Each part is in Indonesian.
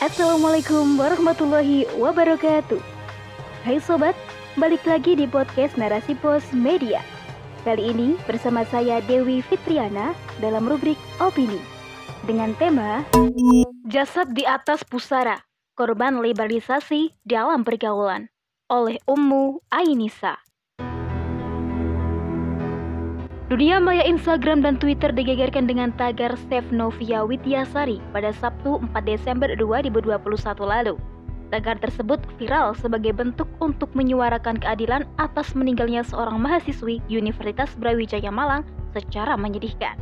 Assalamualaikum warahmatullahi wabarakatuh. Hai sobat, balik lagi di podcast Narasi Pos Media. Kali ini bersama saya Dewi Fitriana dalam rubrik Opini dengan tema Jasad di atas pusara, korban liberalisasi dalam pergaulan oleh Ummu Ainisa. Dunia maya Instagram dan Twitter digegerkan dengan tagar Steph Novia Wityasari pada Sabtu 4 Desember 2021 lalu. Tagar tersebut viral sebagai bentuk untuk menyuarakan keadilan atas meninggalnya seorang mahasiswi Universitas Brawijaya Malang secara menyedihkan.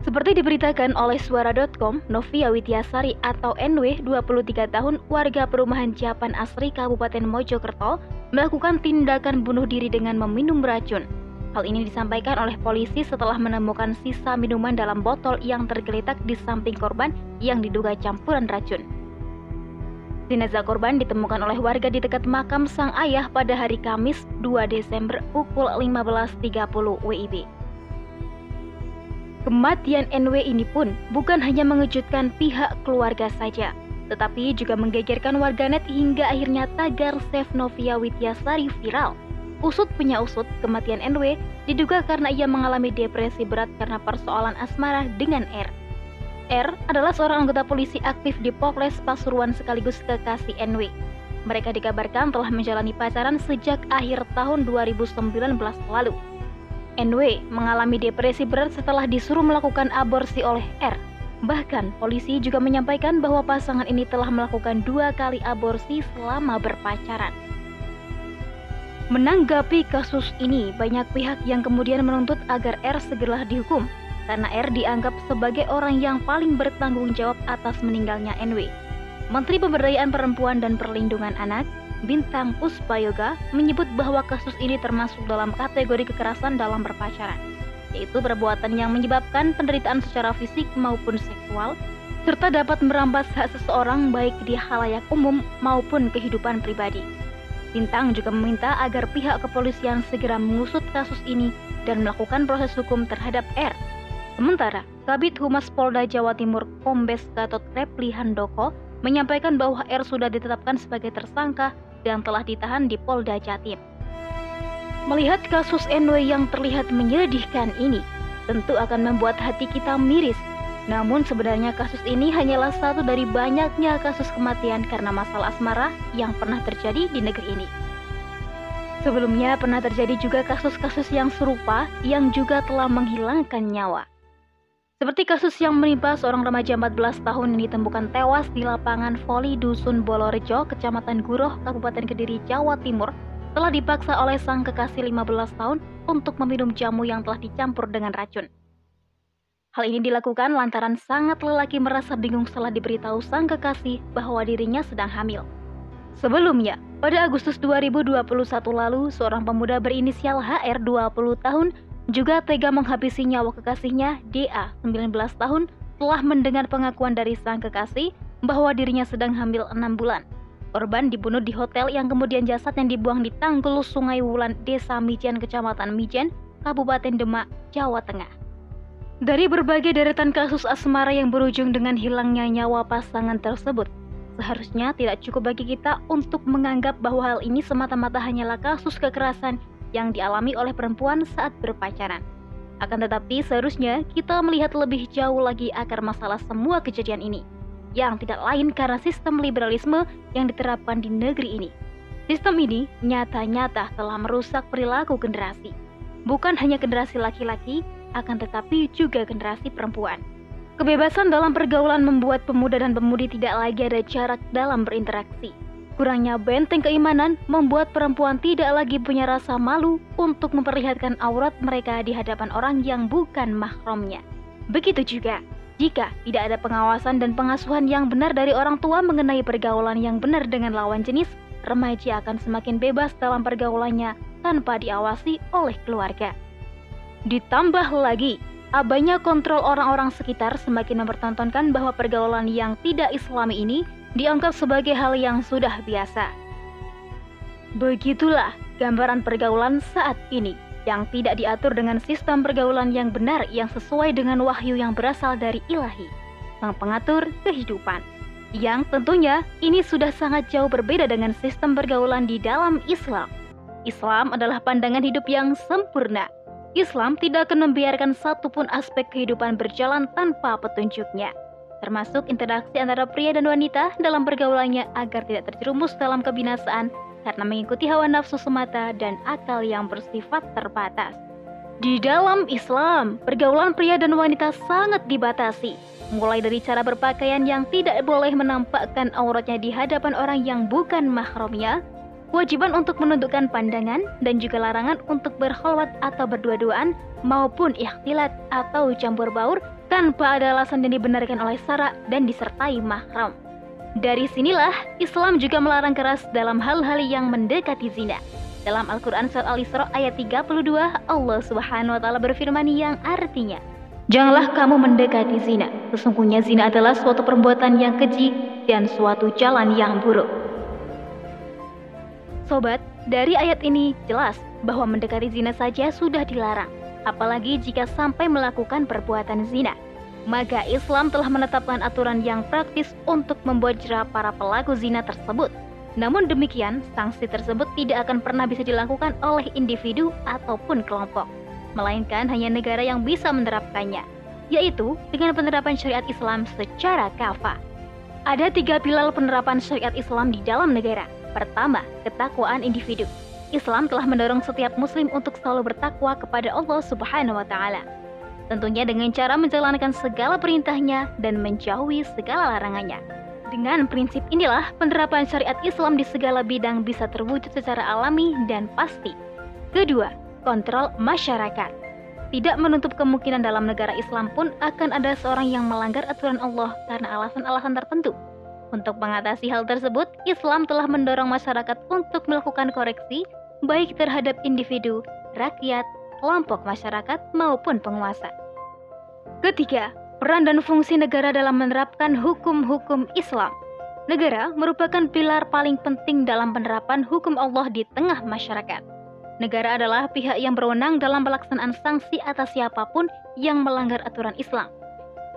Seperti diberitakan oleh suara.com, Novia Wityasari atau NW 23 tahun warga perumahan Japan Asri Kabupaten Mojokerto melakukan tindakan bunuh diri dengan meminum racun Hal ini disampaikan oleh polisi setelah menemukan sisa minuman dalam botol yang tergeletak di samping korban yang diduga campuran racun. Jenazah korban ditemukan oleh warga di dekat makam sang ayah pada hari Kamis 2 Desember pukul 15.30 WIB. Kematian NW ini pun bukan hanya mengejutkan pihak keluarga saja, tetapi juga menggegerkan warganet hingga akhirnya tagar Save Novia Wityasari viral Usut punya usut, kematian NW diduga karena ia mengalami depresi berat karena persoalan asmara dengan R. R adalah seorang anggota polisi aktif di Polres Pasuruan sekaligus kekasih NW. Mereka dikabarkan telah menjalani pacaran sejak akhir tahun 2019 lalu. NW mengalami depresi berat setelah disuruh melakukan aborsi oleh R. Bahkan, polisi juga menyampaikan bahwa pasangan ini telah melakukan dua kali aborsi selama berpacaran. Menanggapi kasus ini, banyak pihak yang kemudian menuntut agar R segera dihukum karena R dianggap sebagai orang yang paling bertanggung jawab atas meninggalnya NW. Menteri Pemberdayaan Perempuan dan Perlindungan Anak, Bintang Puspayoga, menyebut bahwa kasus ini termasuk dalam kategori kekerasan dalam berpacaran, yaitu perbuatan yang menyebabkan penderitaan secara fisik maupun seksual, serta dapat merampas hak seseorang baik di halayak umum maupun kehidupan pribadi. Bintang juga meminta agar pihak kepolisian segera mengusut kasus ini dan melakukan proses hukum terhadap R. Sementara, Kabit Humas Polda Jawa Timur Kombes Gatot Repli Handoko menyampaikan bahwa R sudah ditetapkan sebagai tersangka dan telah ditahan di Polda Jatim. Melihat kasus NW yang terlihat menyedihkan ini, tentu akan membuat hati kita miris namun sebenarnya kasus ini hanyalah satu dari banyaknya kasus kematian karena masalah asmara yang pernah terjadi di negeri ini. Sebelumnya pernah terjadi juga kasus-kasus yang serupa yang juga telah menghilangkan nyawa. Seperti kasus yang menimpa seorang remaja 14 tahun yang ditemukan tewas di lapangan voli Dusun Bolorejo, Kecamatan Guroh, Kabupaten Kediri, Jawa Timur, telah dipaksa oleh sang kekasih 15 tahun untuk meminum jamu yang telah dicampur dengan racun. Hal ini dilakukan lantaran sangat lelaki merasa bingung setelah diberitahu sang kekasih bahwa dirinya sedang hamil. Sebelumnya, pada Agustus 2021 lalu, seorang pemuda berinisial HR 20 tahun juga tega menghabisi nyawa kekasihnya DA 19 tahun telah mendengar pengakuan dari sang kekasih bahwa dirinya sedang hamil 6 bulan. Korban dibunuh di hotel yang kemudian jasad yang dibuang di Tanggul Sungai Wulan, Desa Mijen, Kecamatan Mijen, Kabupaten Demak, Jawa Tengah. Dari berbagai deretan kasus asmara yang berujung dengan hilangnya nyawa pasangan tersebut, seharusnya tidak cukup bagi kita untuk menganggap bahwa hal ini semata-mata hanyalah kasus kekerasan yang dialami oleh perempuan saat berpacaran. Akan tetapi seharusnya kita melihat lebih jauh lagi akar masalah semua kejadian ini, yang tidak lain karena sistem liberalisme yang diterapkan di negeri ini. Sistem ini nyata-nyata telah merusak perilaku generasi, bukan hanya generasi laki-laki, akan tetapi juga generasi perempuan. Kebebasan dalam pergaulan membuat pemuda dan pemudi tidak lagi ada jarak dalam berinteraksi. Kurangnya benteng keimanan membuat perempuan tidak lagi punya rasa malu untuk memperlihatkan aurat mereka di hadapan orang yang bukan mahramnya. Begitu juga jika tidak ada pengawasan dan pengasuhan yang benar dari orang tua mengenai pergaulan yang benar dengan lawan jenis, remaja akan semakin bebas dalam pergaulannya tanpa diawasi oleh keluarga. Ditambah lagi, abainya kontrol orang-orang sekitar semakin mempertontonkan bahwa pergaulan yang tidak islami ini dianggap sebagai hal yang sudah biasa. Begitulah gambaran pergaulan saat ini yang tidak diatur dengan sistem pergaulan yang benar yang sesuai dengan wahyu yang berasal dari ilahi, yang pengatur kehidupan. Yang tentunya ini sudah sangat jauh berbeda dengan sistem pergaulan di dalam Islam. Islam adalah pandangan hidup yang sempurna. Islam tidak akan membiarkan satupun aspek kehidupan berjalan tanpa petunjuknya, termasuk interaksi antara pria dan wanita dalam pergaulannya agar tidak terjerumus dalam kebinasaan karena mengikuti hawa nafsu semata dan akal yang bersifat terbatas. Di dalam Islam, pergaulan pria dan wanita sangat dibatasi, mulai dari cara berpakaian yang tidak boleh menampakkan auratnya di hadapan orang yang bukan mahramnya, kewajiban untuk menundukkan pandangan dan juga larangan untuk berkholwat atau berdua-duaan maupun ikhtilat atau campur baur tanpa ada alasan yang dibenarkan oleh syarak dan disertai mahram. Dari sinilah Islam juga melarang keras dalam hal-hal yang mendekati zina. Dalam Al-Quran Surat Al-Isra ayat 32, Allah subhanahu wa ta'ala berfirman yang artinya, Janganlah kamu mendekati zina, sesungguhnya zina adalah suatu perbuatan yang keji dan suatu jalan yang buruk. Sobat, dari ayat ini jelas bahwa mendekati zina saja sudah dilarang, apalagi jika sampai melakukan perbuatan zina. Maka Islam telah menetapkan aturan yang praktis untuk membuat jerah para pelaku zina tersebut namun demikian, sanksi tersebut tidak akan pernah bisa dilakukan oleh individu ataupun kelompok, melainkan hanya negara yang bisa menerapkannya, yaitu dengan penerapan syariat Islam secara kafah. Ada tiga pilar penerapan syariat Islam di dalam negara. Pertama, ketakwaan individu. Islam telah mendorong setiap muslim untuk selalu bertakwa kepada Allah Subhanahu wa taala. Tentunya dengan cara menjalankan segala perintahnya dan menjauhi segala larangannya. Dengan prinsip inilah, penerapan syariat Islam di segala bidang bisa terwujud secara alami dan pasti. Kedua, kontrol masyarakat. Tidak menutup kemungkinan dalam negara Islam pun akan ada seorang yang melanggar aturan Allah karena alasan-alasan tertentu. Untuk mengatasi hal tersebut, Islam telah mendorong masyarakat untuk melakukan koreksi baik terhadap individu, rakyat, kelompok masyarakat maupun penguasa. Ketiga, Peran dan fungsi negara dalam menerapkan hukum-hukum Islam. Negara merupakan pilar paling penting dalam penerapan hukum Allah di tengah masyarakat. Negara adalah pihak yang berwenang dalam pelaksanaan sanksi atas siapa pun yang melanggar aturan Islam.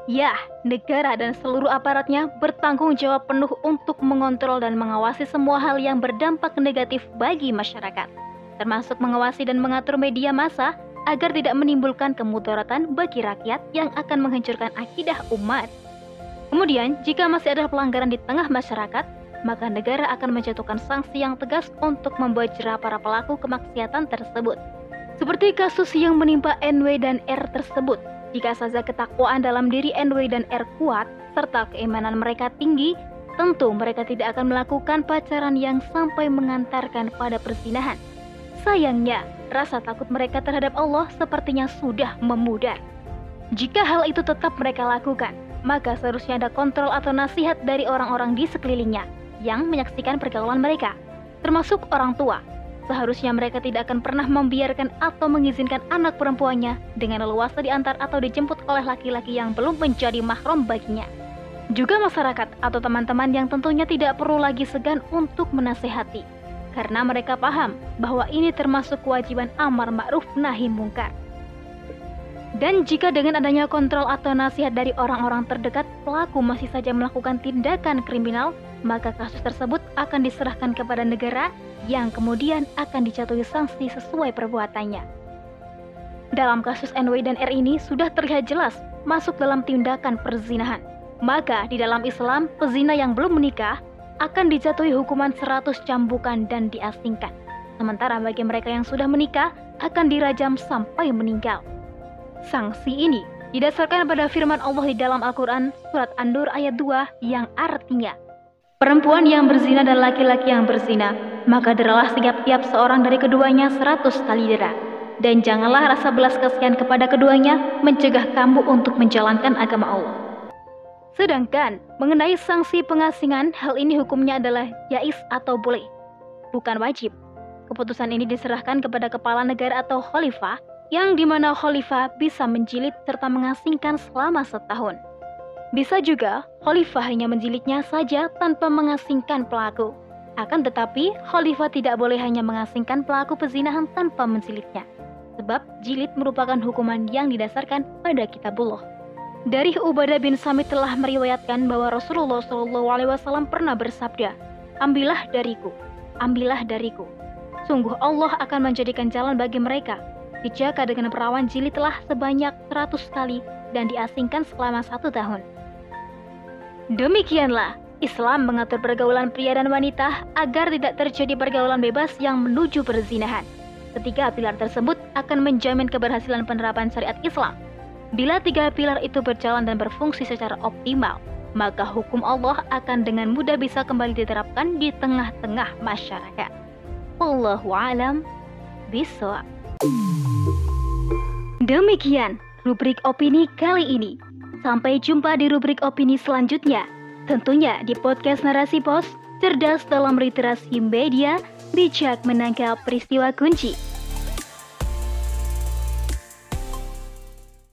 Ya, negara dan seluruh aparatnya bertanggung jawab penuh untuk mengontrol dan mengawasi semua hal yang berdampak negatif bagi masyarakat, termasuk mengawasi dan mengatur media massa agar tidak menimbulkan kemudaratan bagi rakyat yang akan menghancurkan akidah umat. Kemudian, jika masih ada pelanggaran di tengah masyarakat, maka negara akan menjatuhkan sanksi yang tegas untuk membuat jerah para pelaku kemaksiatan tersebut. Seperti kasus yang menimpa NW dan R tersebut, jika saja ketakwaan dalam diri NW dan R kuat, serta keimanan mereka tinggi, tentu mereka tidak akan melakukan pacaran yang sampai mengantarkan pada persinahan. Sayangnya, rasa takut mereka terhadap Allah sepertinya sudah memudar. Jika hal itu tetap mereka lakukan, maka seharusnya ada kontrol atau nasihat dari orang-orang di sekelilingnya yang menyaksikan pergaulan mereka, termasuk orang tua. Seharusnya mereka tidak akan pernah membiarkan atau mengizinkan anak perempuannya dengan leluasa diantar atau dijemput oleh laki-laki yang belum menjadi mahram baginya. Juga masyarakat atau teman-teman yang tentunya tidak perlu lagi segan untuk menasehati karena mereka paham bahwa ini termasuk kewajiban amar ma'ruf nahi mungkar. Dan jika dengan adanya kontrol atau nasihat dari orang-orang terdekat, pelaku masih saja melakukan tindakan kriminal, maka kasus tersebut akan diserahkan kepada negara yang kemudian akan dijatuhi sanksi sesuai perbuatannya. Dalam kasus NW dan R ini sudah terlihat jelas masuk dalam tindakan perzinahan. Maka di dalam Islam, pezina yang belum menikah akan dijatuhi hukuman 100 cambukan dan diasingkan. Sementara bagi mereka yang sudah menikah akan dirajam sampai meninggal. Sanksi ini didasarkan pada firman Allah di dalam Al-Quran surat An-Nur ayat 2 yang artinya Perempuan yang berzina dan laki-laki yang berzina, maka deralah setiap-tiap seorang dari keduanya seratus kali dera. Dan janganlah rasa belas kasihan kepada keduanya mencegah kamu untuk menjalankan agama Allah. Sedangkan mengenai sanksi pengasingan, hal ini hukumnya adalah jais atau boleh, bukan wajib. Keputusan ini diserahkan kepada kepala negara atau khalifah, yang di mana khalifah bisa menjilid serta mengasingkan selama setahun. Bisa juga khalifah hanya menjilidnya saja tanpa mengasingkan pelaku. Akan tetapi, khalifah tidak boleh hanya mengasingkan pelaku pezinahan tanpa menjilidnya. Sebab jilid merupakan hukuman yang didasarkan pada kitabullah. Dari Ubadah bin Samit telah meriwayatkan bahwa Rasulullah SAW pernah bersabda, Ambillah dariku, ambillah dariku. Sungguh Allah akan menjadikan jalan bagi mereka. Dijaga dengan perawan jilid telah sebanyak 100 kali dan diasingkan selama satu tahun. Demikianlah, Islam mengatur pergaulan pria dan wanita agar tidak terjadi pergaulan bebas yang menuju perzinahan. Ketiga pilar tersebut akan menjamin keberhasilan penerapan syariat Islam Bila tiga pilar itu berjalan dan berfungsi secara optimal, maka hukum Allah akan dengan mudah bisa kembali diterapkan di tengah-tengah masyarakat. Wallahu alam bisawab. Demikian rubrik opini kali ini. Sampai jumpa di rubrik opini selanjutnya. Tentunya di podcast Narasi Pos, cerdas dalam literasi media, bijak menangkap peristiwa kunci.